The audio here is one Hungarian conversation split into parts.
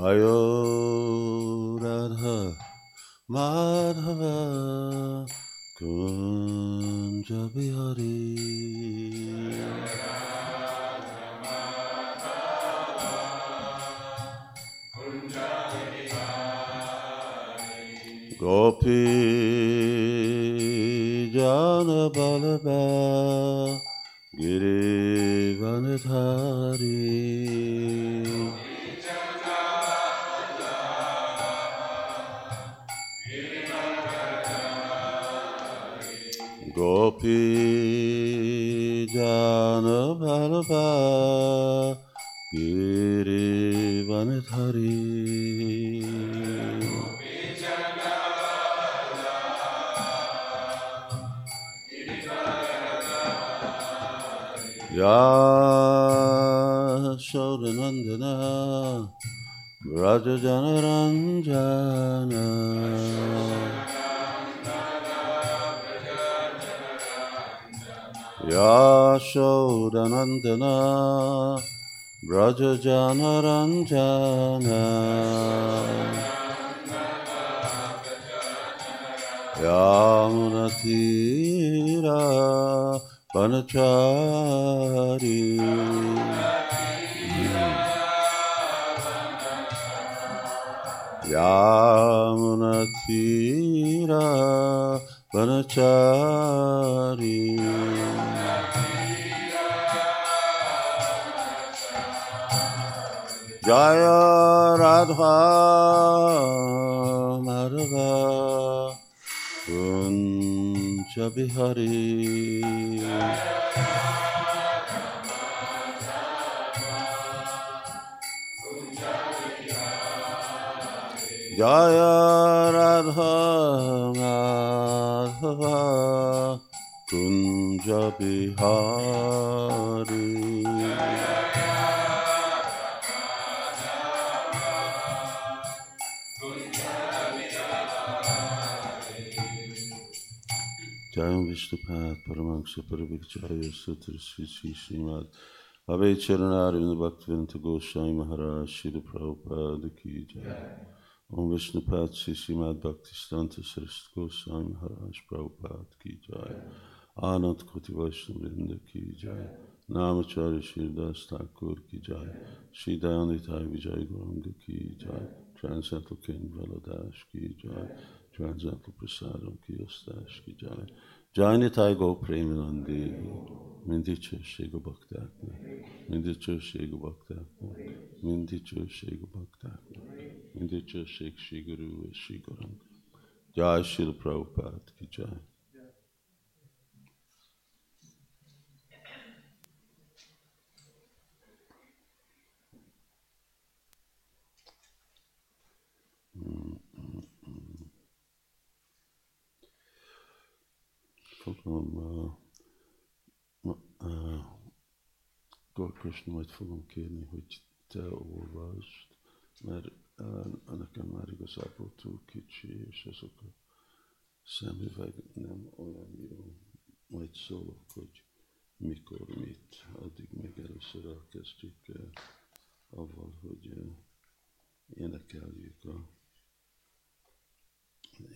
Mayo Radha, Mayo. व्यामुनतीरा वनचारी जय राधा माधव कुञ्च Bihari Jaya Radha Madhava Kunja Bihari Jayam Vishnupat Paramahansa Parabhikchaya Sutra Sri Sri Srimad Abhay Charanarvind Bhaktivedanta Goswami Maharaj Shri Prabhupada Ki Jai Om Vishnupat Sri Srimad Bhaktistanta Saraswati Goswami Maharaj Prabhupada Ki Jai Anand Koti Vaishnavrinda Ki Jai Namacharya Shri Das Thakur Ki Jai Shri Dayanita Vijay Gauranga Ki Jai Transcendental King Valadash Ki Jai Transcendental Prasadam Ki Ostash Ki Jai Jai Nitai Go Premanandi Mindicha Shego Bhaktakna Mindicha Shego Bhaktakna Mindicha Shego Bhaktakna Mindicha Shek Shri Guru Shri Gauranga Jai Shri Prabhupada Ki fogom uh, uh, Gorkosni majd fogom kérni, hogy te olvasd, mert nekem már igazából túl kicsi, és azok a szemüveg nem olyan jó. Majd szólok, hogy mikor, mit, addig még először elkezdjük uh, avval, hogy uh, énekeljük a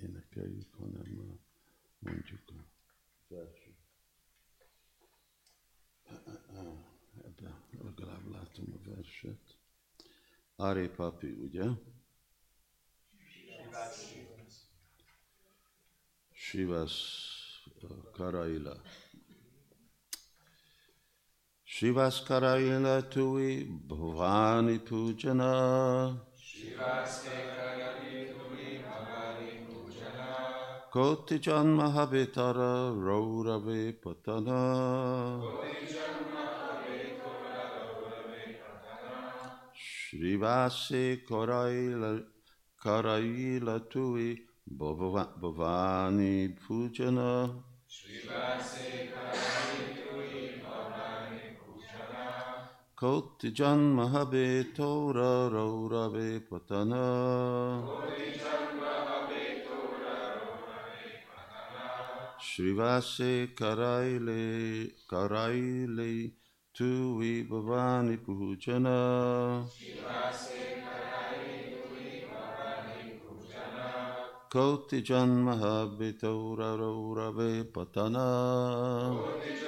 énekeljük, hanem mondjuk a versét. Ebben legalább látom a verset. Áré papi, ugye? Shivas uh, Karaila. Shivas Karaila Tui Bhavani Pujana. Koti Janma Habitara Raurave Patana. Shrivase Karaila Karaila Tui Bhava- Bhavani Pujana. Koti Janma Habitora Raurave Patana. Shrivase Karaile Karaile Tui Bhavani Pujana. Koti Janmahabitauraraurave Patana. Koti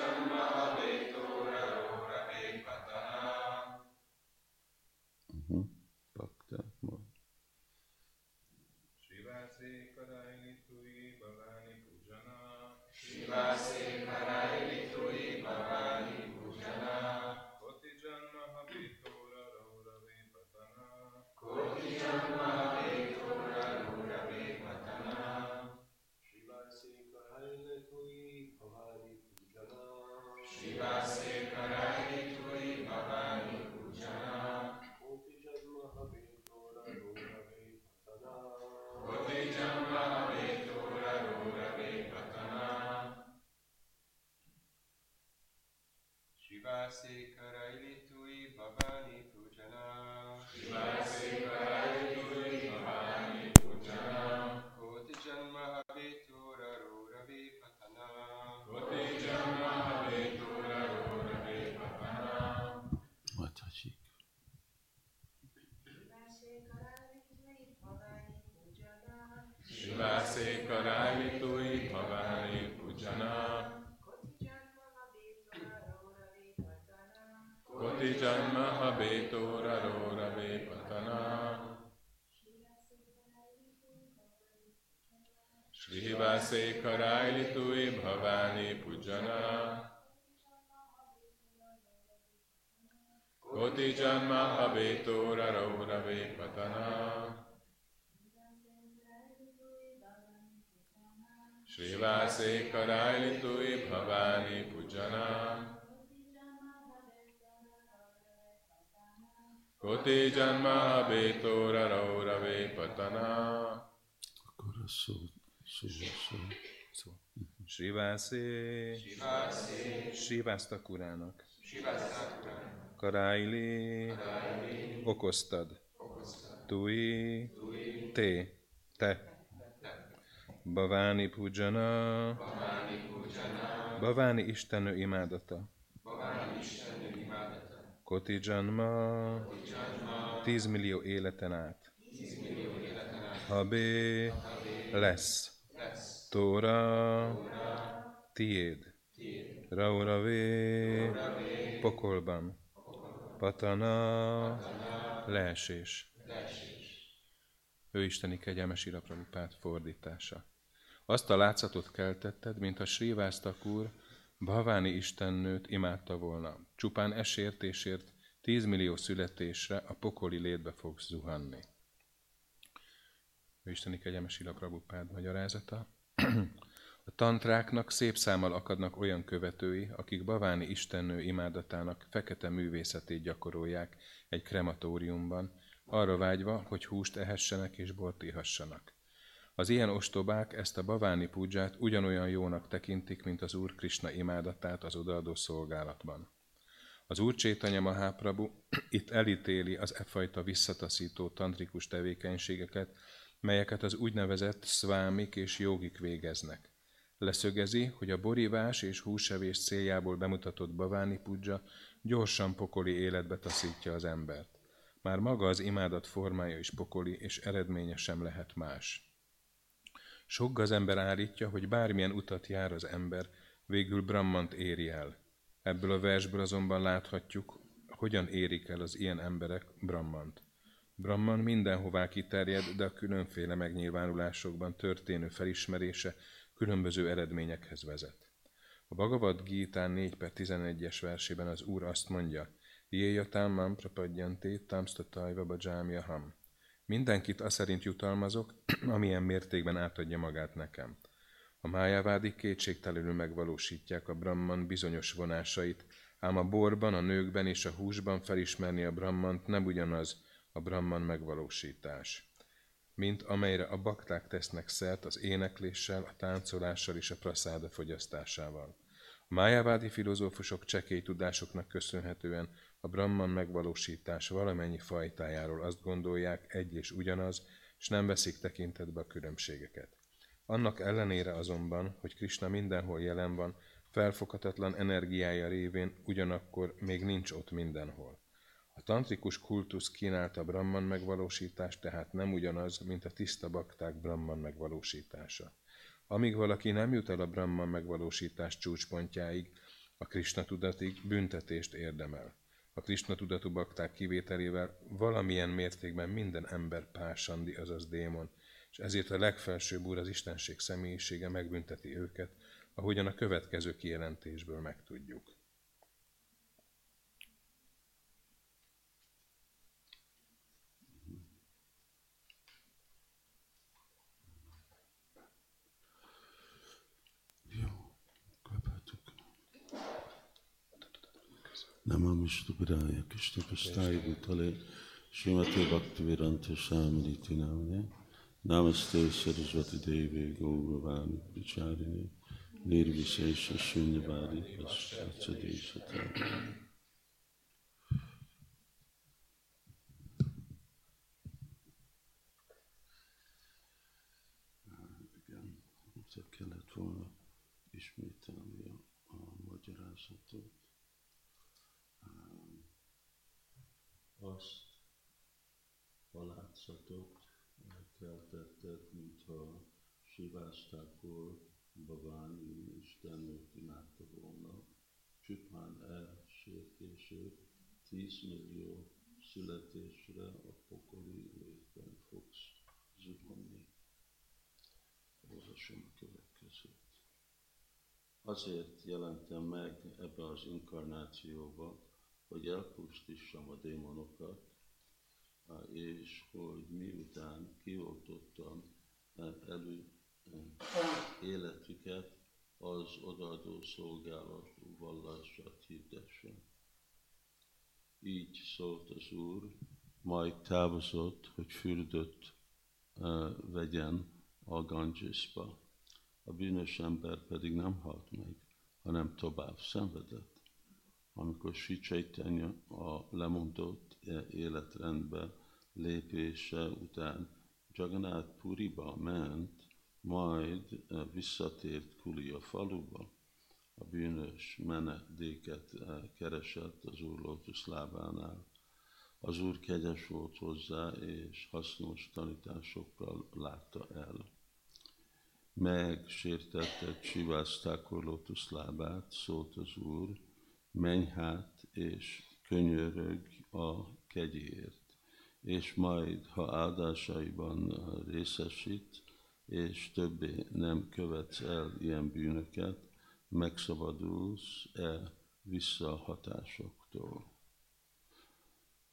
Shivase Karaili Tui Bhavani Pujana. Koti Janma Habitura Raurave Patana. Shivase Karaili Tui Bhavani Pujana. Koti Janma Habitura Raurave Patana. Akkor a szó, szó, szó. Srivásé, Srivásztakurának, Shivastakura. Karáili, okoztad, Tui, te, te, Baváni Pujana, Baváni Istennő imádata, Koti Janma, tízmillió életen át, Habé, lesz, Tóra, tiéd, Rauravé, pokolban, Patana, leesés. Ő isteni kegyelmes iraprabupát fordítása. Azt a látszatot keltetted, mintha Sriváztak úr Bhaváni istennőt imádta volna. Csupán esértésért tízmillió születésre a pokoli létbe fogsz zuhanni. Ő isteni kegyelmes Prabhupád magyarázata. A tantráknak szép számmal akadnak olyan követői, akik Baváni istennő imádatának fekete művészetét gyakorolják egy krematóriumban, arra vágyva, hogy húst ehessenek és bort ihassanak. Az ilyen ostobák ezt a baváni púdzsát ugyanolyan jónak tekintik, mint az Úr Krishna imádatát az odaadó szolgálatban. Az Úr Csétanya Maháprabhu itt elítéli az e fajta visszataszító tantrikus tevékenységeket, melyeket az úgynevezett szvámik és jogik végeznek. Leszögezi, hogy a borívás és húsevés céljából bemutatott baváni pudzsa gyorsan pokoli életbe taszítja az embert. Már maga az imádat formája is pokoli, és eredménye sem lehet más. Sok gazember állítja, hogy bármilyen utat jár az ember, végül Brahmant éri el. Ebből a versből azonban láthatjuk, hogyan érik el az ilyen emberek Brahmant. Brahman mindenhová kiterjed, de a különféle megnyilvánulásokban történő felismerése különböző eredményekhez vezet. A Bhagavad Gita 4 per 11-es versében az Úr azt mondja, Jéja támam prapadjanté tamstatajva bajamyaham. Mindenkit azt szerint jutalmazok, amilyen mértékben átadja magát nekem. A májávádik kétségtelenül megvalósítják a Brahman bizonyos vonásait, ám a borban, a nőkben és a húsban felismerni a Brahmant nem ugyanaz a Brahman megvalósítás, mint amelyre a bakták tesznek szert az énekléssel, a táncolással és a praszáda fogyasztásával. A májávádi filozófusok csekély tudásoknak köszönhetően a Brahman megvalósítás valamennyi fajtájáról azt gondolják egy és ugyanaz, és nem veszik tekintetbe a különbségeket. Annak ellenére azonban, hogy Krishna mindenhol jelen van, felfoghatatlan energiája révén ugyanakkor még nincs ott mindenhol. A tantrikus kultusz kínálta Brahman megvalósítást, tehát nem ugyanaz, mint a tiszta bakták Brahman megvalósítása. Amíg valaki nem jut el a Brahman megvalósítás csúcspontjáig, a Krishna tudatig büntetést érdemel. A Krishna tudatú bakták kivételével valamilyen mértékben minden ember pásandi, azaz démon, és ezért a legfelsőbb úr az Istenség személyisége megbünteti őket, ahogyan a következő kijelentésből megtudjuk. Namam Vishnupadaya Krishna Prasthaya Bhutale Srimati Bhaktivedanta Samariti Namane Namaste Saraswati Devi Gauravani Vicharini Nirvishesha Shunyavadi Paschatsadeshatari Igen, kellett volna ismételni a, a magyarázatot. Azt a látszatot keltetted, mintha Sivástákor Baványi Istennőt imádta volna, csupán elsértését 10 millió születésre a pokoli létben fogsz zuhanni. Olvasom a következőt. Azért jelentem meg ebbe az inkarnációba, hogy elpusztítsam a démonokat, és hogy miután kioltottam elő életüket, az odaadó szolgálatú vallását hirdessem. Így szólt az Úr, majd távozott, hogy fürdött vegyen a Gangesba. A bűnös ember pedig nem halt meg, hanem tovább szenvedett amikor Sri a lemondott életrendbe lépése után Jagannath Puriba ment, majd visszatért Kulia faluba. A bűnös menedéket keresett az Úr Lótusz lábánál. Az Úr kegyes volt hozzá, és hasznos tanításokkal látta el. Megsértette Sivász Lótusz lábát, szólt az Úr, menj hát és könyörög a kegyért, és majd, ha áldásaiban részesít, és többé nem követsz el ilyen bűnöket, megszabadulsz-e visszahatásoktól.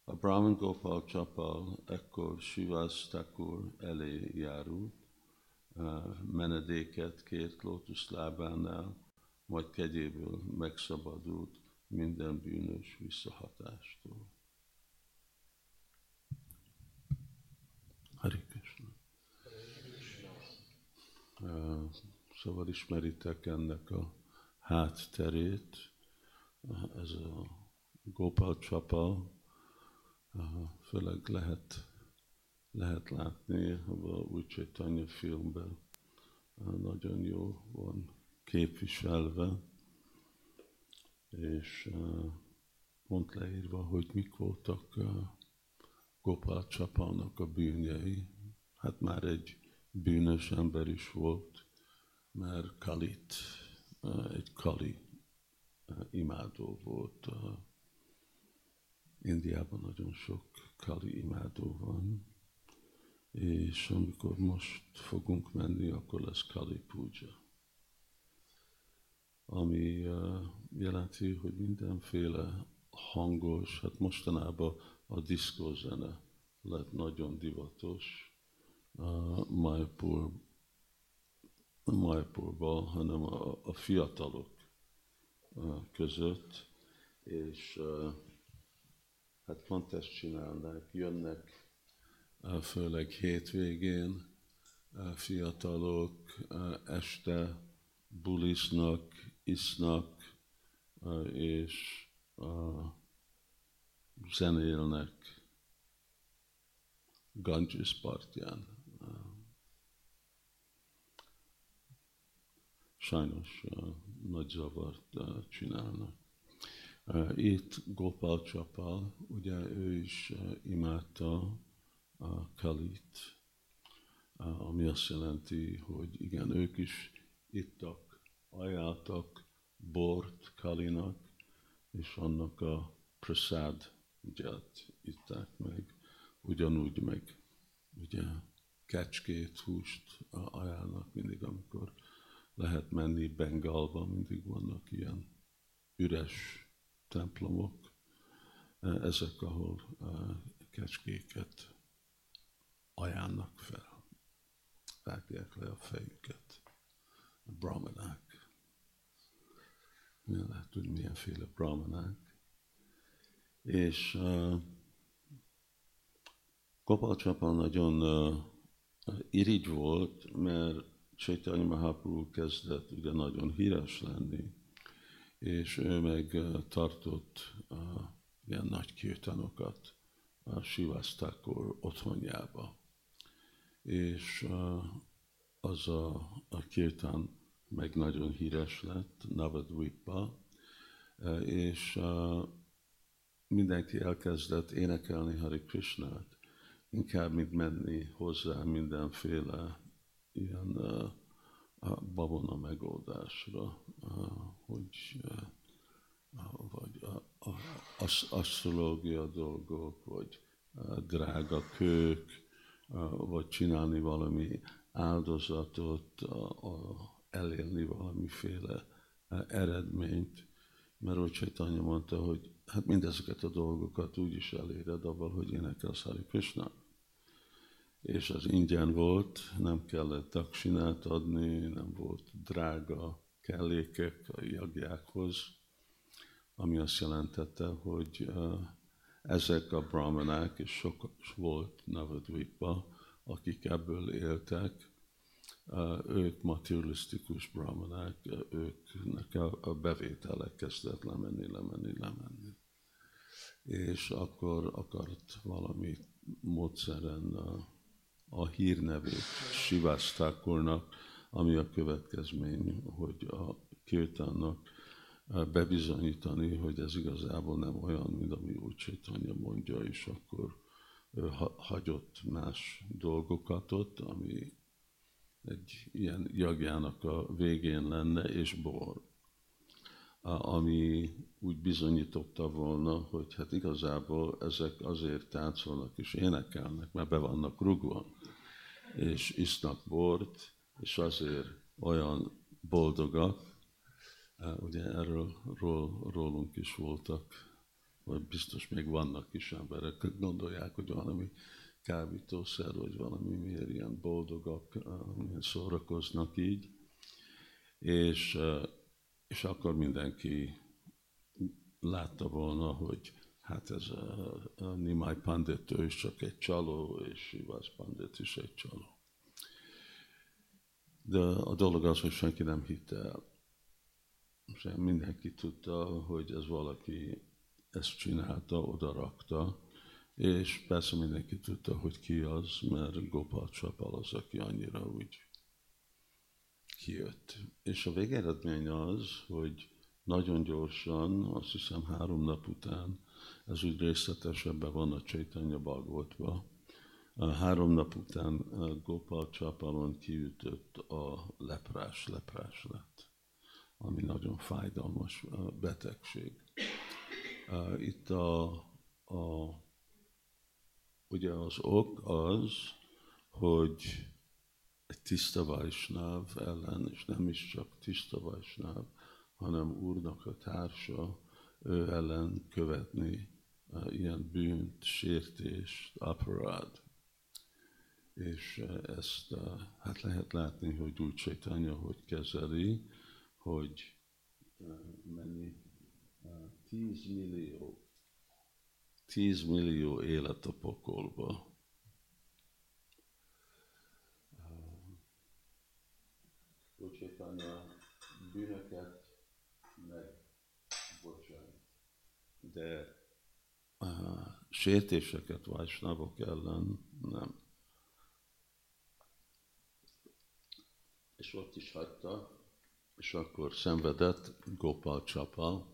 A Brahman Gopal Csapal ekkor Sivas Thakur elé járult, menedéket kért lótusz lábánál, majd kegyéből megszabadult, minden bűnös visszahatástól. Hari Krishna. Szóval ismeritek ennek a hátterét, ez a Gopal Csapa, főleg lehet, lehet látni a új Csaitanya filmben, nagyon jó van képviselve, és pont leírva, hogy mik voltak Gopal Csapának a bűnjei. Hát már egy bűnös ember is volt, mert Kalit, egy Kali imádó volt. Indiában nagyon sok Kali imádó van, és amikor most fogunk menni, akkor lesz Kali Puja ami jelenti, hogy mindenféle hangos, hát mostanában a diszkózene lett nagyon divatos. Uh, Maipur, Maipurban, hanem a, a fiatalok uh, között, és uh, hát pont ezt csinálnak, jönnek uh, főleg hétvégén uh, fiatalok, uh, este buliznak, isznak, és zenélnek Ganges partján. Sajnos nagy zavart csinálnak. Itt Gopal Csapal, ugye ő is imádta a Kalit, ami azt jelenti, hogy igen, ők is ittak, ajánltak bort Kalinak, és annak a prasad ügyet itták meg, ugyanúgy meg ugye kecskét, húst ajánlnak mindig, amikor lehet menni. Bengalba, mindig vannak ilyen üres templomok, ezek, ahol kecskéket ajánlnak fel, vágják le a fejüket, a brahmanák. Lehet, hogy milyenféle brahmanák. És uh, Kopalcsapa nagyon uh, irigy volt, mert Chaitanya Mahaprabhu kezdett ugye nagyon híres lenni, és ő meg uh, tartott uh, ilyen nagy kirtanokat a Sivasztákor otthonjába. És uh, az a, a kirtan meg nagyon híres lett Navadvipba, uh, és uh, mindenki elkezdett énekelni Hari Krishnát, inkább, mint menni hozzá mindenféle ilyen a babona megoldásra, hogy vagy a, a, asztrológia dolgok, vagy drága kők, vagy csinálni valami áldozatot, uh, uh, elérni valamiféle uh, eredményt. Mert hogy Csaitanya mondta, hogy hát mindezeket a dolgokat úgy is eléred avval, hogy énekelsz Hari Krishna. És az ingyen volt, nem kellett taksinát adni, nem volt drága kellékek a jagjákhoz, ami azt jelentette, hogy uh, ezek a brahmanák, és sok volt Navadvipba, akik ebből éltek, ők materialisztikus brahmanák, őknek a, bevételek kezdett lemenni, lemenni, lemenni. És akkor akart valami módszeren a, a hírnevét Sivasztákornak, ami a következmény, hogy a kirtánnak bebizonyítani, hogy ez igazából nem olyan, mint ami úgy Csaitanya mondja, és akkor hagyott más dolgokat ott, ami egy ilyen jagjának a végén lenne, és bor. Ami úgy bizonyította volna, hogy hát igazából ezek azért táncolnak és énekelnek, mert be vannak rugva, és isznak bort, és azért olyan boldogak, ugye erről ról, rólunk is voltak, vagy biztos még vannak is emberek, gondolják, hogy valami kábítószer, vagy valami miért ilyen boldogak, milyen szórakoznak így, és, és akkor mindenki látta volna, hogy hát ez a, a Nimai Pandit, ő is csak egy csaló, és Sivas Pandit is egy csaló. De a dolog az, hogy senki nem hitte el. Mindenki tudta, hogy ez valaki ezt csinálta, oda rakta, és persze mindenki tudta, hogy ki az, mert Gopal Csapal az, aki annyira úgy kijött. És a végeredmény az, hogy nagyon gyorsan, azt hiszem három nap után, ez úgy részletesebben van a Csaitanya Bagotba, három nap után Gopal Csapalon kiütött a leprás, leprás lett, ami nagyon fájdalmas betegség. Itt a, a ugye az ok az, hogy egy tiszta vajsnáv ellen, és nem is csak tiszta vajsnáv, hanem úrnak a társa, ő ellen követni ilyen bűnt, sértést, aparád. És ezt hát lehet látni, hogy úgy Csaitanya, hogy kezeli, hogy mennyi 10 millió 10 millió élet a pokolba. Bocsátanya bűnöket megbocsát. De a sértéseket vásnavok ellen nem. És ott is hagyta, és akkor szenvedett Gopal Csapa,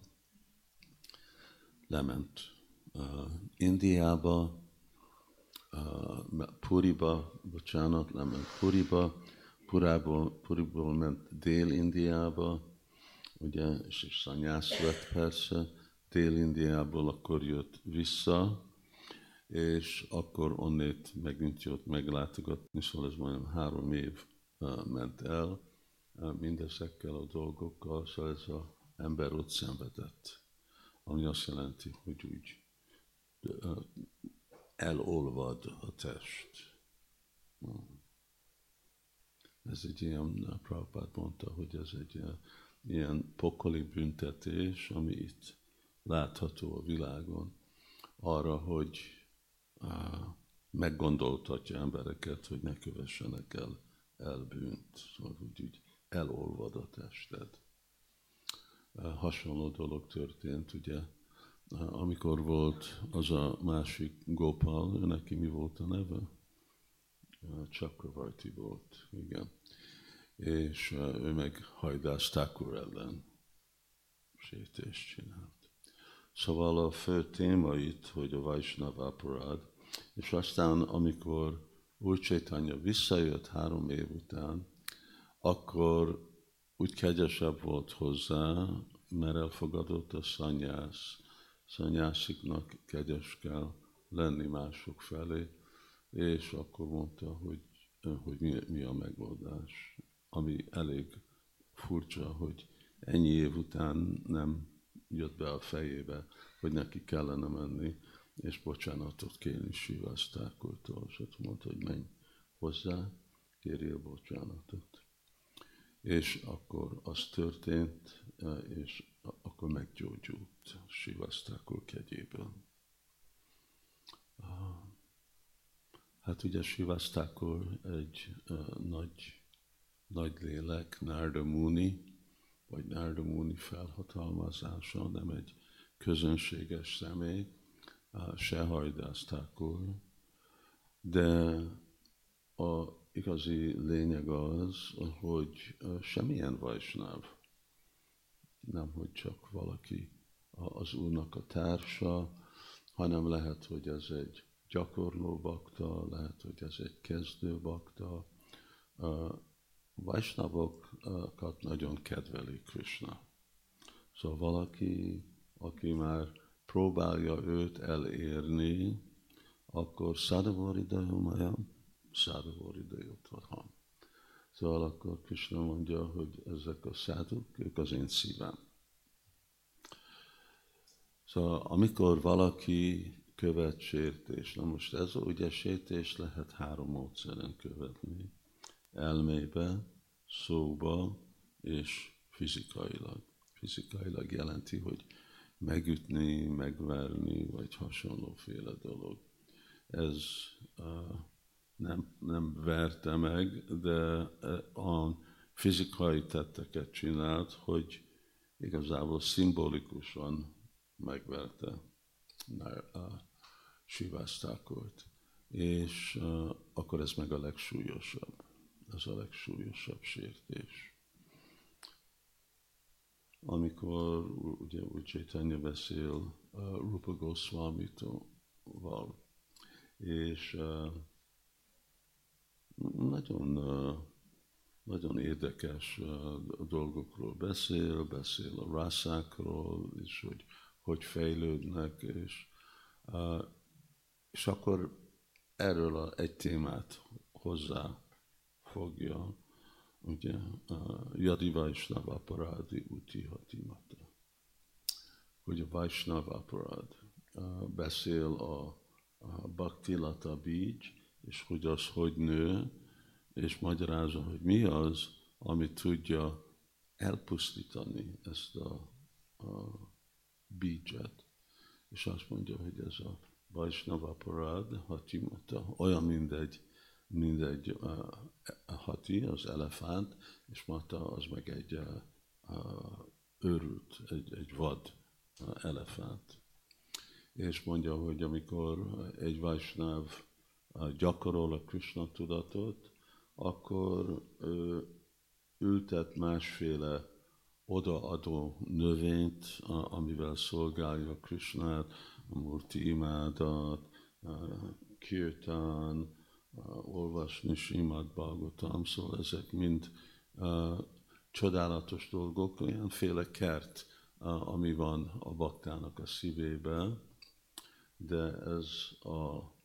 lement uh, Indiába, uh, Puriba, bocsánat, lement Puriba, Purából, Puriból ment Dél-Indiába, ugye, és, és szanyász lett persze, Dél-Indiából akkor jött vissza, és akkor onnét megint jött meglátogatni, szóval ez majdnem három év uh, ment el uh, mindezekkel a dolgokkal, szóval ez az ember ott szenvedett, ami azt jelenti, hogy úgy elolvad a test. Ez egy ilyen, Prabhupád mondta, hogy ez egy ilyen pokoli büntetés, ami itt látható a világon, arra, hogy meggondoltatja embereket, hogy ne kövessenek el elbűnt, szóval úgy, úgy elolvad a tested. Hasonló dolog történt, ugye, amikor volt az a másik Gopal, neki mi volt a neve? Chakravarti volt, igen. És ő meg Hajdász Thakur ellen sétést csinált. Szóval a fő téma itt, hogy a Vaishnava aparád, és aztán, amikor Úr Csaitanya visszajött három év után, akkor úgy kegyesebb volt hozzá, mert elfogadott a szanyász. Szanyásziknak kegyes kell lenni mások felé, és akkor mondta, hogy, hogy mi, mi a megoldás. Ami elég furcsa, hogy ennyi év után nem jött be a fejébe, hogy neki kellene menni és bocsánatot kérni Sivasztákoltól, és ott mondta, hogy menj hozzá, kérjél bocsánatot. És akkor az történt, és akkor meggyógyult Sivasztákol kegyéből. Hát ugye Sivasztákor egy nagy, nagy lélek, Narda Muni, vagy Narda Muni felhatalmazása, nem egy közönséges személy, se hajdásztákor, de a igazi lényeg az, hogy semmilyen vajsnáv, nem hogy csak valaki az Úrnak a társa, hanem lehet, hogy ez egy gyakorló bakta, lehet, hogy ez egy kezdő bakta. Vajsnavokat nagyon kedveli Krishna. Szóval valaki, aki már próbálja őt elérni, akkor Sadavaridayumaya, van. Szóval akkor Krishna mondja, hogy ezek a száduk, ők az én szívem. Szóval amikor valaki követ sértés, na most ez ugye sértés lehet három módszeren követni. Elmébe, szóba és fizikailag. Fizikailag jelenti, hogy megütni, megverni, vagy hasonlóféle dolog. Ez uh, nem, nem verte meg, de a fizikai tetteket csinált, hogy igazából szimbolikusan megverte a Sivasztákort. És uh, akkor ez meg a legsúlyosabb. Ez a legsúlyosabb sértés amikor ugye úgy Chaitanya beszél uh, Rupa Goswami-val, és uh, nagyon, nagyon érdekes dolgokról beszél, beszél a rászákról, és hogy hogy fejlődnek, és, és akkor erről a, egy témát hozzá fogja, ugye, Yadi Vaishnava Aparadi Uti Hatimata. Hogy a Vaishnava Aparad beszél a, a Bhakti Lata Bij, és hogy az hogy nő, és magyarázza, hogy mi az, ami tudja elpusztítani ezt a, a bídzset. És azt mondja, hogy ez a Vaishnava Parad, Hatimata, olyan mindegy mint egy uh, hati, az elefánt, és Mata az meg egy uh, őrült, egy, egy vad elefánt. És mondja, hogy amikor egy Vajsnáv gyakorol a Krishna tudatot, akkor ő ültet másféle odaadó növényt, amivel szolgálja Krishnát, a Murti imádat, kirtán, olvasni Simad Bhagavatam, szóval ezek mind csodálatos dolgok, olyanféle kert, ami van a baktának a szívében, de ez a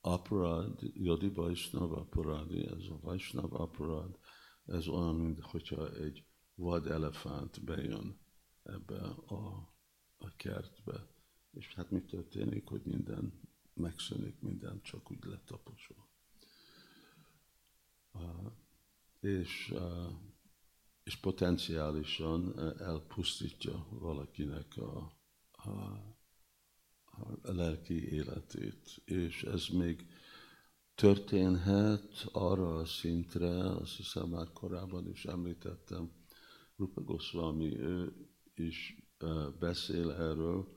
aparad, Yadi Vaisnav aparadi, ez a Vaisnav aparad, ez olyan, mint hogyha egy vad elefánt bejön ebbe a, a kertbe. És hát mi történik, hogy minden megszűnik, minden csak úgy letaposol. Uh, és, uh, és potenciálisan elpusztítja valakinek a, a lelki életét. És ez még történhet arra a szintre, azt hiszem már korábban is említettem, Rupa Goswami ő is beszél erről,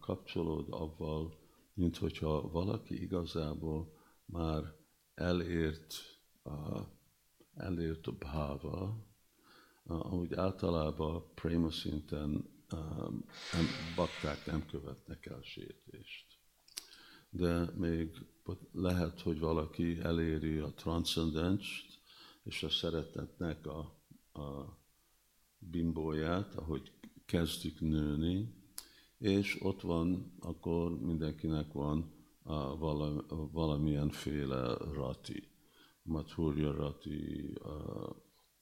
kapcsolód avval, mint hogyha valaki igazából már elért, elért a bháva, ahogy általában préma szinten nem, bakták nem követnek el sértést. De még lehet, hogy valaki eléri a transzendenst, és a szeretetnek a, a bimbóját, ahogy kezdik nőni, és ott van, akkor mindenkinek van a valamilyen rati. Mathurya rati,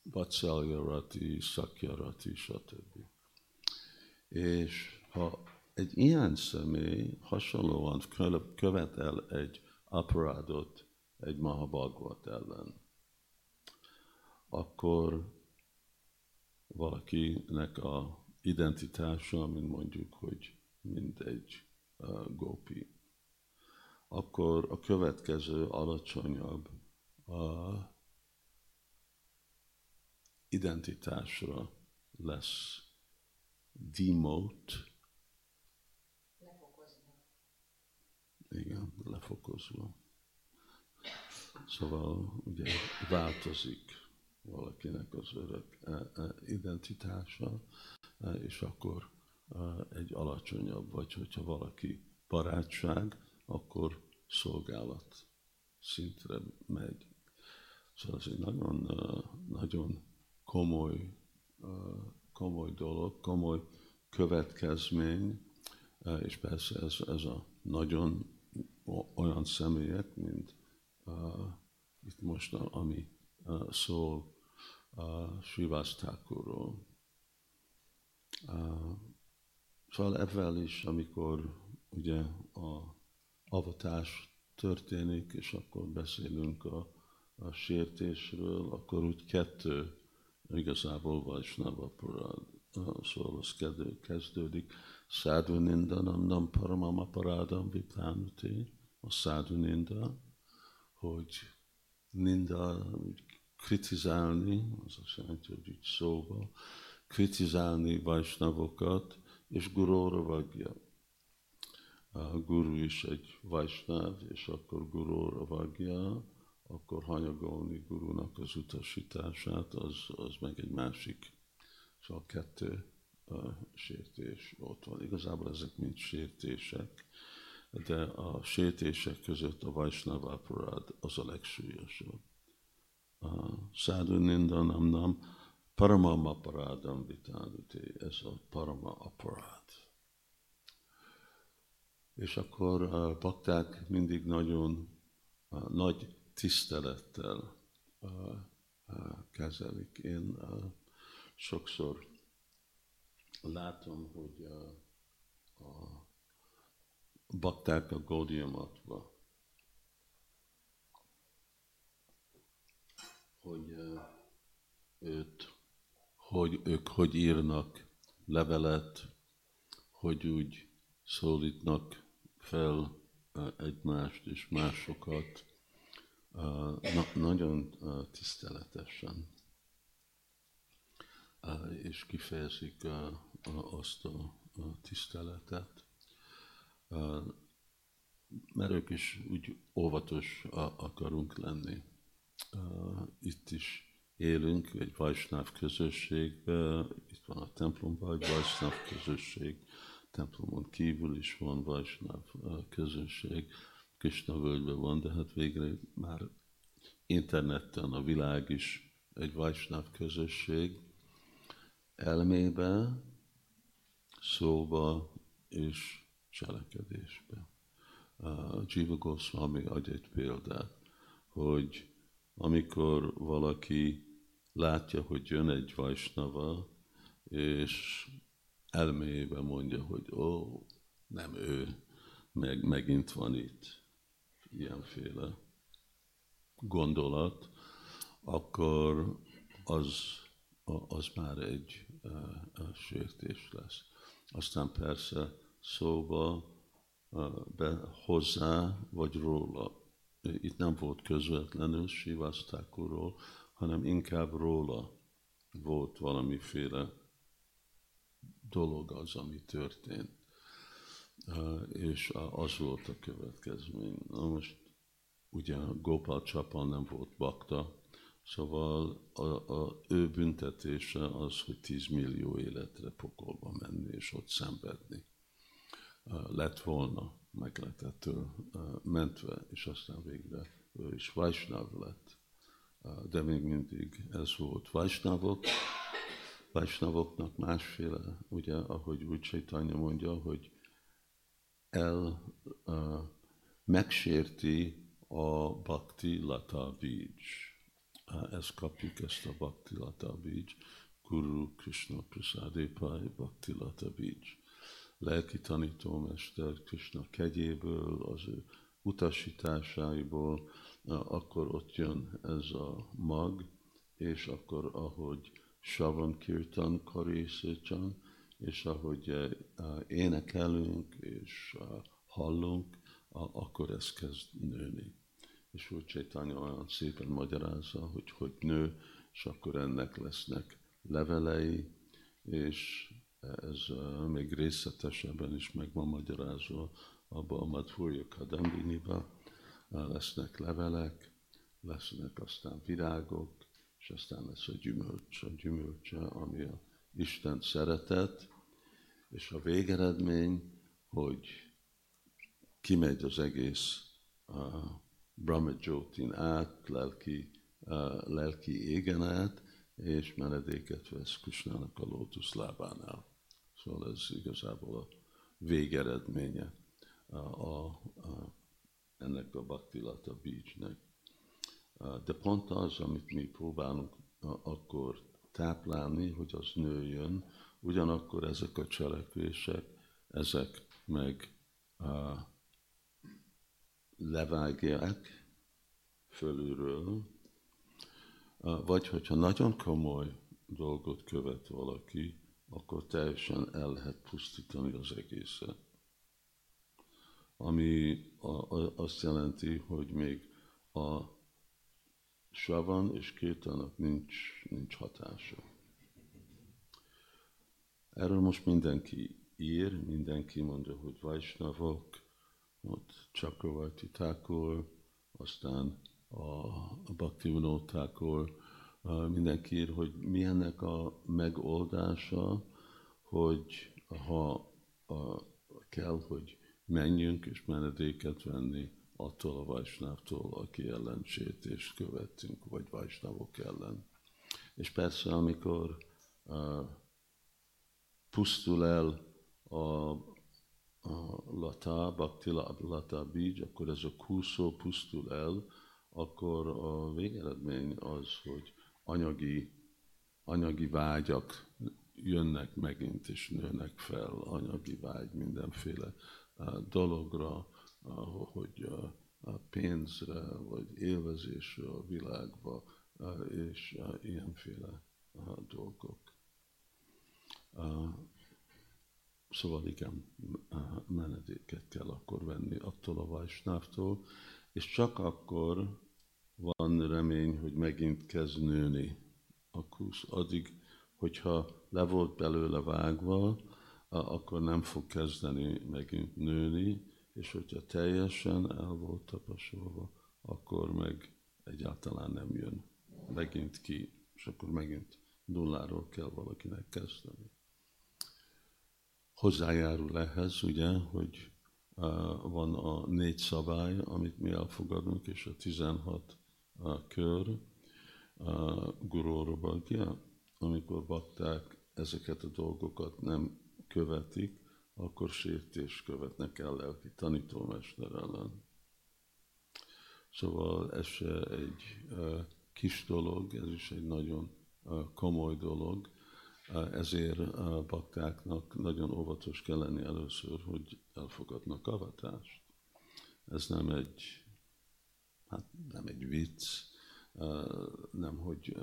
Vatsalya rati, Sakya rati, stb. És ha egy ilyen személy hasonlóan követel egy aparádot egy Mahabhagvat ellen, akkor valakinek a identitása, mint mondjuk, hogy mint egy uh, gópi, akkor a következő alacsonyabb uh, identitásra lesz demote, lefokozva. Igen, lefokozva. Szóval ugye változik valakinek az örök e, e, identitása, e, és akkor egy alacsonyabb, vagy hogyha valaki barátság, akkor szolgálat szintre megy. Szóval ez egy nagyon, nagyon komoly, komoly dolog, komoly következmény, és persze ez, ez a nagyon olyan személyek, mint uh, itt most, ami uh, szól a Srivasztákurról. Szóval ebben is, amikor ugye a avatás történik, és akkor beszélünk a, a sértésről, akkor úgy kettő igazából Vajsnava Parad, szóval az kezdődik. Szádu nindanam nam paramam aparádam vipánuti, a szádu ninda, hogy ninda, kritizálni, az azt jelenti, hogy így szóba, kritizálni Vajsnavokat, és Guru Vagya. A guru is egy Vajsnav, és akkor Guru Vagya, akkor hanyagolni gurunak az utasítását, az, az meg egy másik. Szóval kettő uh, sértés ott van. Igazából ezek mind sértések, de a sértések között a Vajsnava az a legsúlyosabb sadhu nindanam nam paramam aparadam vitáduti, ez a parama aparád. És akkor a bakták mindig nagyon uh, nagy tisztelettel kezelik. Én sokszor látom, hogy a bakták a Gaudiamatba hogy őt, hogy ők hogy írnak levelet, hogy úgy szólítnak fel egymást és másokat, na, nagyon tiszteletesen, és kifejezik azt a tiszteletet, mert ők is úgy óvatos akarunk lenni. Itt is élünk egy Vajsnáv közösségben, itt van a templomban egy Vajsnáv közösség, templomon kívül is van Vajsnáv közösség, Krishna völgyben van, de hát végre már interneten a világ is egy Vajsnáv közösség, elmébe, szóba és cselekedésbe. Jiva Goswami adj egy példát, hogy amikor valaki látja, hogy jön egy Vajsnava, és elméjében mondja, hogy ó, nem ő, meg, megint van itt ilyenféle gondolat, akkor az, az már egy uh, sértés lesz. Aztán persze szóba uh, be hozzá, vagy róla. Itt nem volt közvetlenül Sivasztákuról, hanem inkább róla volt valamiféle dolog az, ami történt. És az volt a következmény. Na most ugye Gopal Csapal nem volt bakta, szóval a, a, ő büntetése az, hogy 10 millió életre pokolba menni és ott szenvedni. Lett volna, meg lett ettől uh, mentve, és aztán végre ő is Vajsnav lett. De még mindig ez volt Vajsnavok. Vajsnavoknak másféle, ugye, ahogy úgy Csaitanya mondja, hogy el uh, megsérti a Bhakti Lata Bij. Ezt kapjuk, ezt a Bhakti Lata Bij. Guru Krishna Prasadépai Bhakti Lata Bij. Lelki tanítómester Krishna kegyéből, az ő utasításaiból, akkor ott jön ez a mag, és akkor ahogy Savan Kirtan Karészécsan, és ahogy énekelünk és hallunk, akkor ez kezd nőni. És úgy Csaitanya olyan szépen magyarázza, hogy hogy nő, és akkor ennek lesznek levelei, és ez uh, még részletesebben is meg van magyarázva abban a Madhurya Kadambiniba, lesznek levelek, lesznek aztán virágok, és aztán lesz a gyümölcs, a gyümölcse, ami a Isten szeretet, és a végeredmény, hogy kimegy az egész uh, Brahma Jyotin át, lelki, uh, lelki égen át, és menedéket vesz Kusnának a lótuszlábánál. Szóval ez igazából a végeredménye a, a, a, ennek a Bhaktilata Beachnek. De pont az, amit mi próbálunk akkor táplálni, hogy az nőjön, ugyanakkor ezek a cselekvések, ezek meg uh, levágják fölülről, vagy hogyha nagyon komoly dolgot követ valaki, akkor teljesen el lehet pusztítani az egészet. Ami azt jelenti, hogy még a savan és kétának nincs, nincs hatása. Erről most mindenki ír, mindenki mondja, hogy Vajsnavok, ott Chakravarti Thakur, aztán a Bhakti Thakur, mindenki ír, hogy milyennek a megoldása, hogy ha a, kell, hogy menjünk és menedéket venni attól a Vajsnávtól, aki ellen sétést követtünk, vagy Vajsnávok ellen. És persze, amikor uh, pusztul el a a lata, bhakti lata bij, akkor ez a kúszó pusztul el, akkor a végeredmény az, hogy anyagi, anyagi vágyak jönnek megint és nőnek fel, anyagi vágy mindenféle dologra, hogy a pénzre, vagy élvezésre a világba, és ilyenféle dolgok. Szóval igen, menedéket kell akkor venni attól a vajsnávtól, és csak akkor van remény, hogy megint kezd nőni a kusz. Addig, hogyha le volt belőle vágva, akkor nem fog kezdeni megint nőni, és hogyha teljesen el volt tapasolva, akkor meg egyáltalán nem jön megint ki és akkor megint nulláról kell valakinek kezdeni. Hozzájárul ehhez, ugye, hogy van a négy szabály, amit mi elfogadunk, és a 16 uh, kör, uh, gurórobagja, amikor bakták ezeket a dolgokat nem követik, akkor sértés követnek el lelki tanítómester ellen. Szóval ez se egy kis dolog, ez is egy nagyon komoly dolog, ezért uh, baktáknak nagyon óvatos kell lenni először, hogy elfogadnak avatást. Ez nem egy, hát nem egy vicc, nem hogy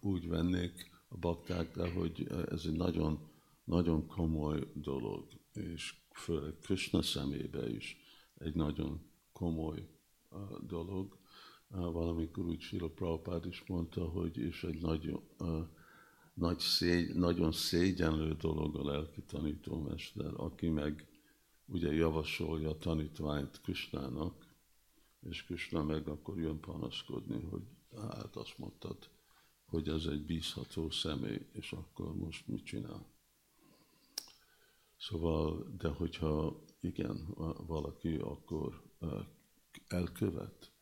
úgy vennék a bakták, de hogy ez egy nagyon, nagyon komoly dolog, és főleg Krishna szemébe is egy nagyon komoly dolog. Valamikor úgy Sila Prabhupád is mondta, hogy és egy nagy, nagy szégy, nagyon szégyenlő dolog a lelki tanítómester, aki meg ugye javasolja a tanítványt Krisnának, és Krishna meg akkor jön panaszkodni, hogy hát azt mondtad, hogy ez egy bízható személy, és akkor most mit csinál? Szóval, de hogyha igen, valaki akkor elkövet, vagy nem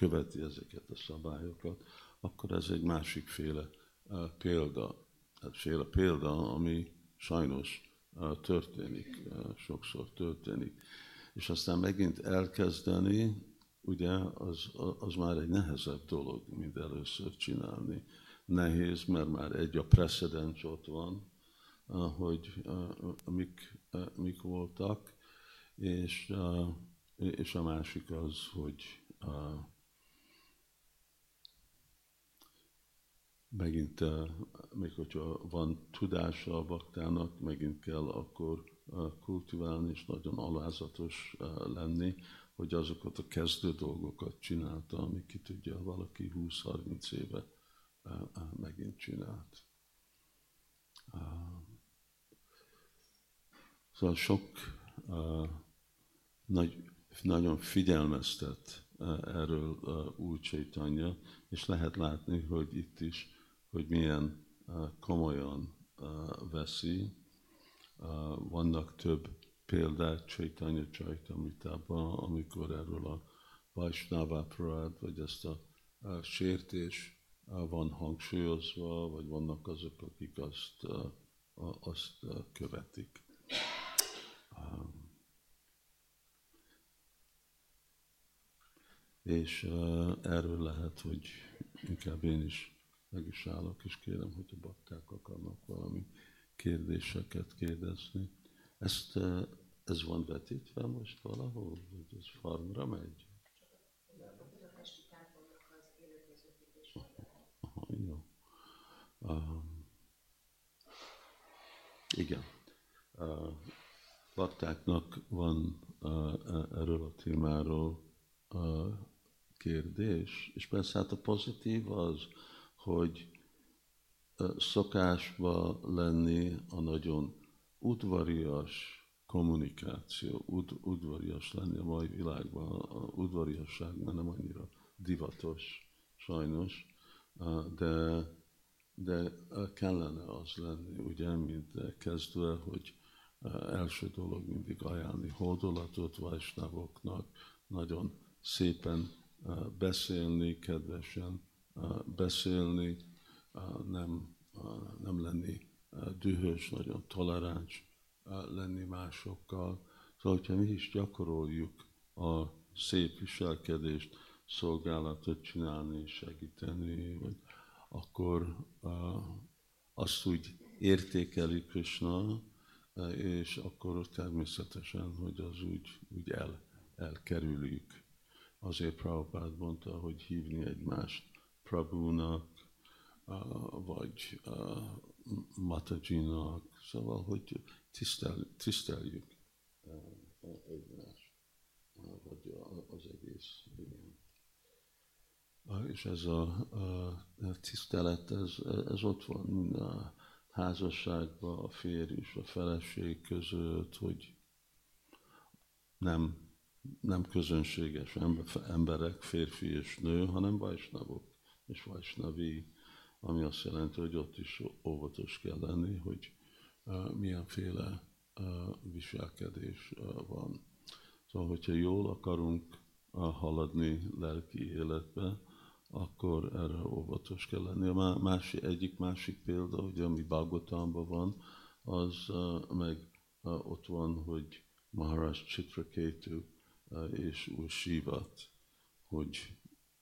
követi ezeket a szabályokat, akkor ez egy másik féle példa, féle példa, ami sajnos történik, sokszor történik. És aztán megint elkezdeni, ugye, az, az már egy nehezebb dolog, mint először csinálni. Nehéz, mert már egy a precedens ott van, hogy mik, mik voltak, és és a másik az, hogy megint, uh, még hogyha van tudása a baktának, megint kell akkor uh, kultiválni, és nagyon alázatos uh, lenni, hogy azokat a kezdő dolgokat csinálta, ami ki tudja, valaki 20-30 éve megint csinált. Szóval sok nagy nagyon figyelmeztet erről új és lehet látni, hogy itt is, hogy milyen komolyan veszi. Vannak több példák Csaitanya Csaitamritában, amikor erről a Vaisnava vagy ezt a sértés van hangsúlyozva, vagy vannak azok, akik azt, azt követik. és erről lehet, hogy inkább én is meg is állok, és kérem, hogy a bakták akarnak valami kérdéseket kérdezni. Ezt, uh, ez van vetítve most valahol, hogy ez farmra megy? Aha, jó. Um, igen. Uh, baktáknak van uh, erről a témáról kérdés, és persze hát a pozitív az, hogy szokásba lenni a nagyon udvarias kommunikáció, ud, udvarias lenni a mai világban, a udvariasság már nem annyira divatos, sajnos, de, de kellene az lenni, ugye, mint kezdve, hogy első dolog mindig ajánlni hódolatot vajsnavoknak, nagyon szépen beszélni, kedvesen beszélni, nem, nem lenni dühös, nagyon toleráns lenni másokkal. Szóval, hogyha mi is gyakoroljuk a szép viselkedést, szolgálatot csinálni, segíteni, vagy akkor azt úgy értékeli Krishna, és akkor természetesen, hogy az úgy, úgy el, elkerüljük. Azért Prabhupád mondta, hogy hívni egymást Prabhunak, vagy Matajinak, szóval, hogy tisztel, tiszteljük egymást, vagy az egész. Igen. És ez a, a tisztelet, ez, ez ott van a házasságban, a férj és a feleség között, hogy nem nem közönséges emberek, férfi és nő, hanem vajsnavok, és Vajsnavi, ami azt jelenti, hogy ott is óvatos kell lenni, hogy milyenféle viselkedés van. Szóval, hogyha jól akarunk haladni lelki életbe, akkor erre óvatos kell lenni. A másik, egyik másik példa, ugye, ami Bhagavatamban van, az meg ott van, hogy Maharaj Chitraketu és Úr hogy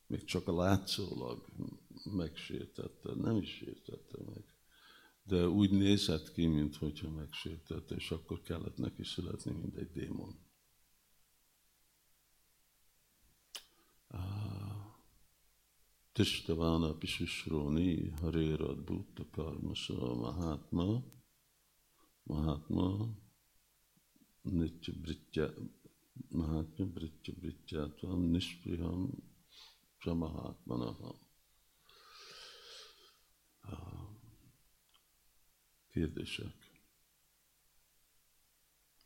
még csak látszólag megsértette, nem is sértette meg. De úgy nézett ki, mintha megsértette, és akkor kellett neki születni, mint egy démon. Tistavana Pishishroni Harérad Bhutta Karmasa Mahatma Mahatma Nitya Britya Mahatma Britya Brityatvam Nispriham Samahatmanaha. Kérdések?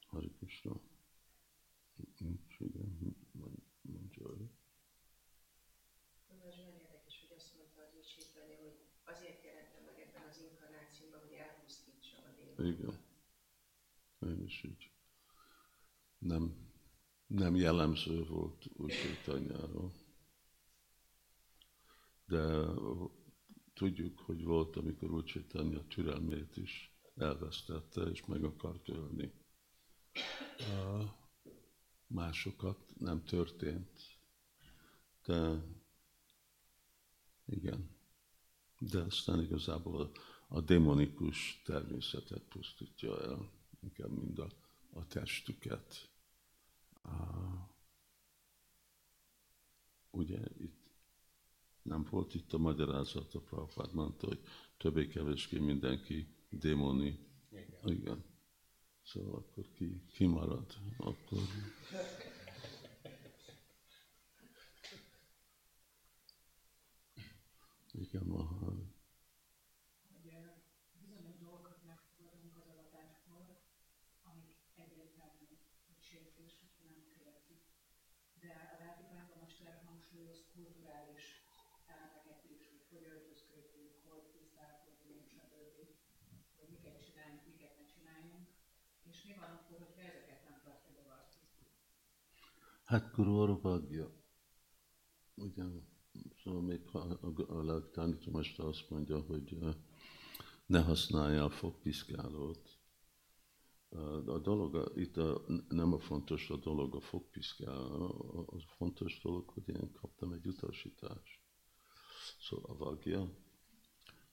Hari Krishna. Nincs, igen, mondja ő. Nagyon érdekes, hogy azt mondta az Úr hogy azért jelentem meg ebben az inkarnációban, hogy elpusztítsam a démonokat. Igen. Én is így. Nem, nem jellemző volt úgy tanyáról de tudjuk, hogy volt, amikor úgy Csétanya a türelmét is elvesztette, és meg akart ölni. Másokat nem történt, de igen. De aztán igazából a, demonikus természetet pusztítja el, inkább mind a, a testüket. Ugye itt nem volt itt a magyarázat, a Prabhupád mondta, hogy többé-kevésbé mindenki démoni. Igen. Igen. Szóval akkor ki, ki marad? Akkor... Igen, Mahal. bizonyos dolgokat megfogadunk az adatástól, amik egyértelműen sértések nem követik. De a Rátikányban most erre hangsúlyoz kulturális elmegetés, hogy hogy öltözködjünk, hogy tisztálkodjunk, stb. Hogy miket csináljunk, miket ne csináljunk. És mi van akkor, hogyha? Hát Bagya. Ugyan, szóval még a, a, a lelktanító most azt mondja, hogy ne használja a fogpiszkálót. A dolog, itt a, nem a fontos a dolog a fogpiszkáló, a fontos dolog, hogy én kaptam egy utasítást. Szóval a vagja.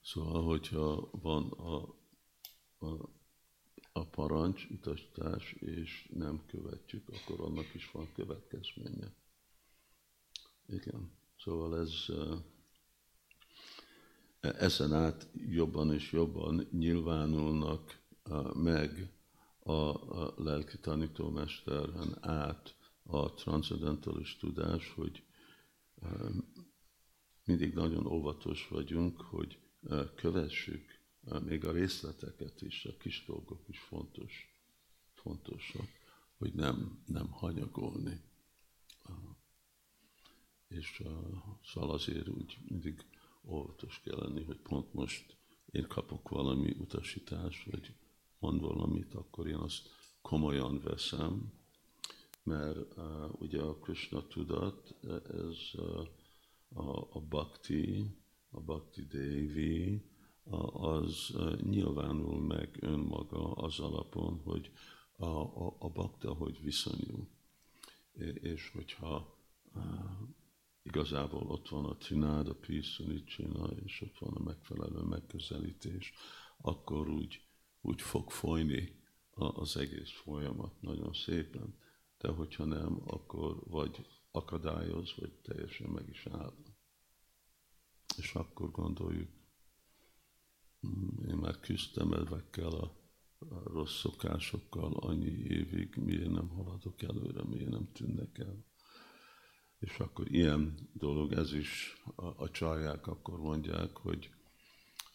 Szóval, hogyha van a, a, a parancs, utasítás, és nem követjük, akkor annak is van következménye. Igen. Szóval ez ezen át jobban és jobban nyilvánulnak meg a, lelki tanítómesteren át a transzendentális tudás, hogy mindig nagyon óvatos vagyunk, hogy kövessük még a részleteket is, a kis dolgok is fontos, fontosak, hogy nem, nem hanyagolni. És szóval azért úgy mindig óvatos kell lenni, hogy pont most én kapok valami utasítást, vagy mond valamit, akkor én azt komolyan veszem, mert uh, ugye a Krishna tudat, ez uh, a, a bhakti, a bhakti devi, az nyilvánul meg önmaga az alapon, hogy a, a, a bakta hogy viszonyul. És hogyha igazából ott van a tinád, a piszonicsina, és ott van a megfelelő megközelítés, akkor úgy, úgy fog folyni az egész folyamat nagyon szépen. De hogyha nem, akkor vagy akadályoz, vagy teljesen meg is áll. És akkor gondoljuk, én már küzdtem ezekkel a, a rossz szokásokkal annyi évig, miért nem haladok előre, miért nem tűnnek el. És akkor ilyen dolog, ez is a, a csalják akkor mondják, hogy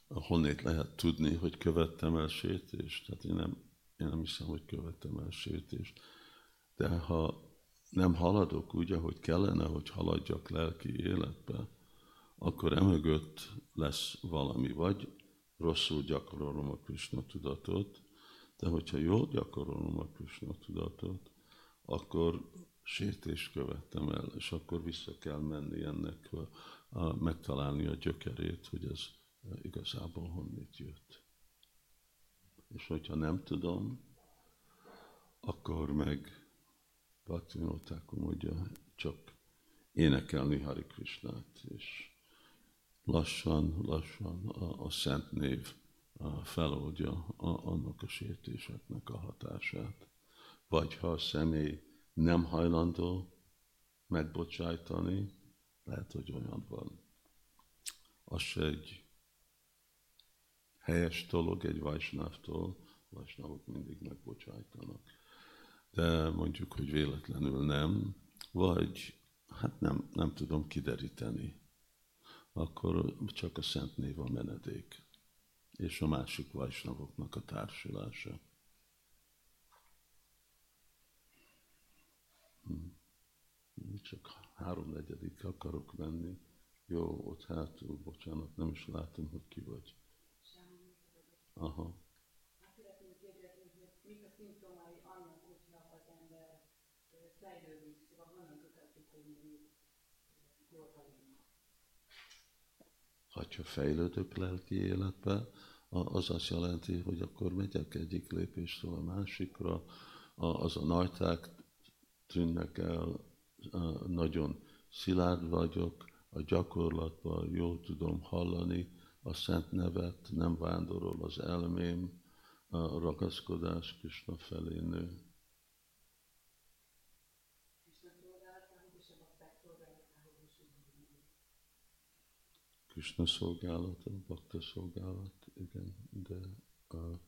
honnét lehet tudni, hogy követtem el sértést. Tehát én nem, én nem hiszem, hogy követtem el sértést. De ha nem haladok úgy, ahogy kellene, hogy haladjak lelki életbe, akkor emögött lesz valami, vagy rosszul gyakorolom a Krishna tudatot, de hogyha jól gyakorolom a Krishna tudatot, akkor sértést követtem el, és akkor vissza kell menni ennek, a, a, megtalálni a gyökerét, hogy ez igazából honnét jött. És hogyha nem tudom, akkor meg Bhaktivinoda mondja, csak énekelni Hari Krishnát, és lassan, lassan a, a szent név feloldja a, annak a sértéseknek a hatását. Vagy ha a személy nem hajlandó megbocsájtani, lehet, hogy olyan van. Az se egy helyes dolog egy vajsnávtól, vajsnávok mindig megbocsájtanak. De mondjuk, hogy véletlenül nem, vagy hát nem, nem tudom kideríteni, akkor csak a Szent Név a menedék, és a másik vajsnavoknak a társulása. Hm. Csak háromnegyedik akarok menni. Jó, ott hátul, bocsánat, nem is látom, hogy ki vagy. Aha. Azt szeretném kérdezni, hogy mik a szimptomái annak, hogyha az ember fejlődik, szóval honnan tudhatjuk, hogy mondjuk jól vagyunk. Ha fejlődök lelki életbe, az azt jelenti, hogy akkor megyek egyik lépésről a másikra, az a najták tűnnek el, nagyon szilárd vagyok, a gyakorlatban jól tudom hallani a szent nevet, nem vándorol az elmém, a ragaszkodás Krishna felé nő. Krishna szolgálata, bakta szolgálat, igen, de a,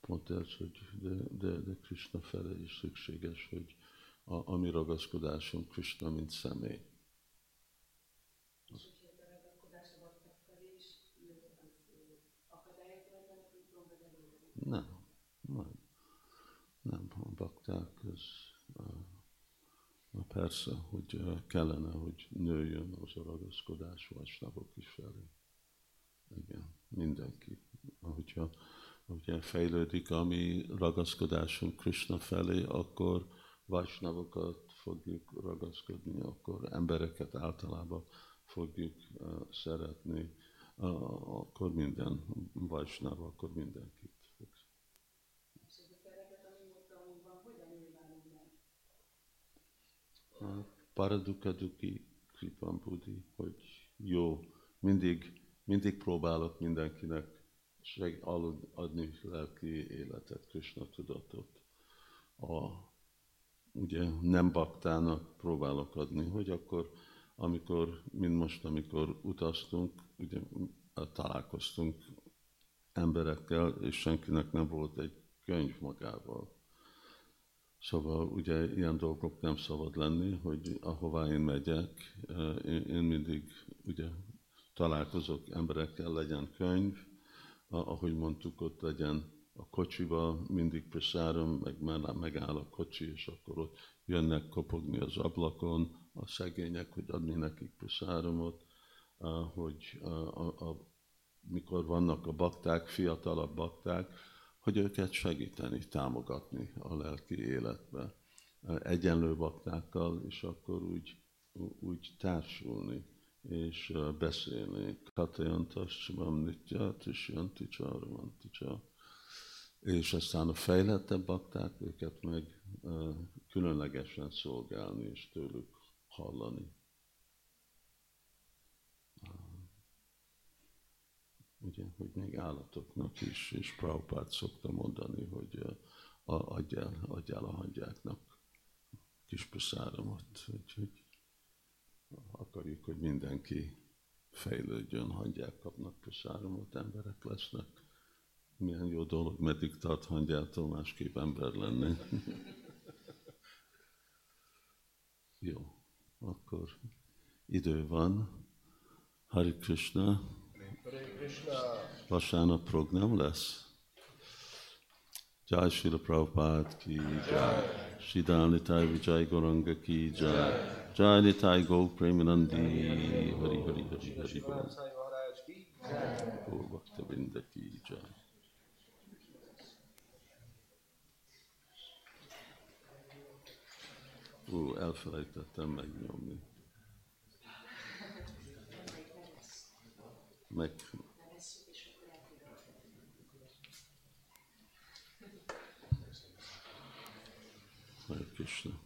pont ez, hogy de, de, de Krishna felé is szükséges, hogy a, a mi ragaszkodásunk Krishna, mint személy. Nem, nem. Nem, a bakták, ez persze, hogy kellene, hogy nőjön az a ragaszkodás vasnapok is felé. Igen, mindenki. Ahogyha ugye fejlődik a mi ragaszkodásunk Krishna felé, akkor vasnavokat fogjuk ragaszkodni, akkor embereket általában fogjuk uh, szeretni, uh, akkor minden vajsnáv, akkor mindenkit Paradukaduki Kripam Budi, hogy jó, mindig, mindig próbálok mindenkinek seg, adni lelki életet, Krishna tudatot. A, ugye nem baktának próbálok adni, hogy akkor, amikor, mint most, amikor utaztunk, ugye találkoztunk emberekkel, és senkinek nem volt egy könyv magával. Szóval ugye ilyen dolgok nem szabad lenni, hogy ahová én megyek, eh, én mindig ugye találkozok emberekkel, legyen könyv, ahogy mondtuk, ott legyen a kocsiba, mindig preszárom, meg megáll a kocsi, és akkor ott jönnek kopogni az ablakon a szegények, hogy adni nekik preszáromot, hogy a, a, a, mikor vannak a bakták, fiatalabb bakták, hogy őket segíteni, támogatni a lelki életbe egyenlő baktákkal, és akkor úgy, úgy társulni és beszélni. Katajantas Csimam Nityat és Janti Csarmanticsa. És aztán a fejlettebb bakták, őket meg különlegesen szolgálni és tőlük hallani. Ugye, hogy még állatoknak is, és Prabhupát szokta mondani, hogy adjál, adjál a hangyáknak kis puszáromat, úgyhogy akarjuk, hogy mindenki fejlődjön, hangyák kapnak puszáromot, emberek lesznek. Milyen jó dolog, meddig tart hangyától másképp ember lenni. jó, akkor idő van. Hari Krishna. Vasárnap program lesz. Jai Srila Prabhupada ki, Jai Shri Nitai Vijay Goranga ki jai. Jai Nitai Gaur Premanandi. Hari Hari Hari Hari Gaur Bhakta Vrinda ki jai. Ó, elfelejtettem megnyomni. Meg... Hare Krishna.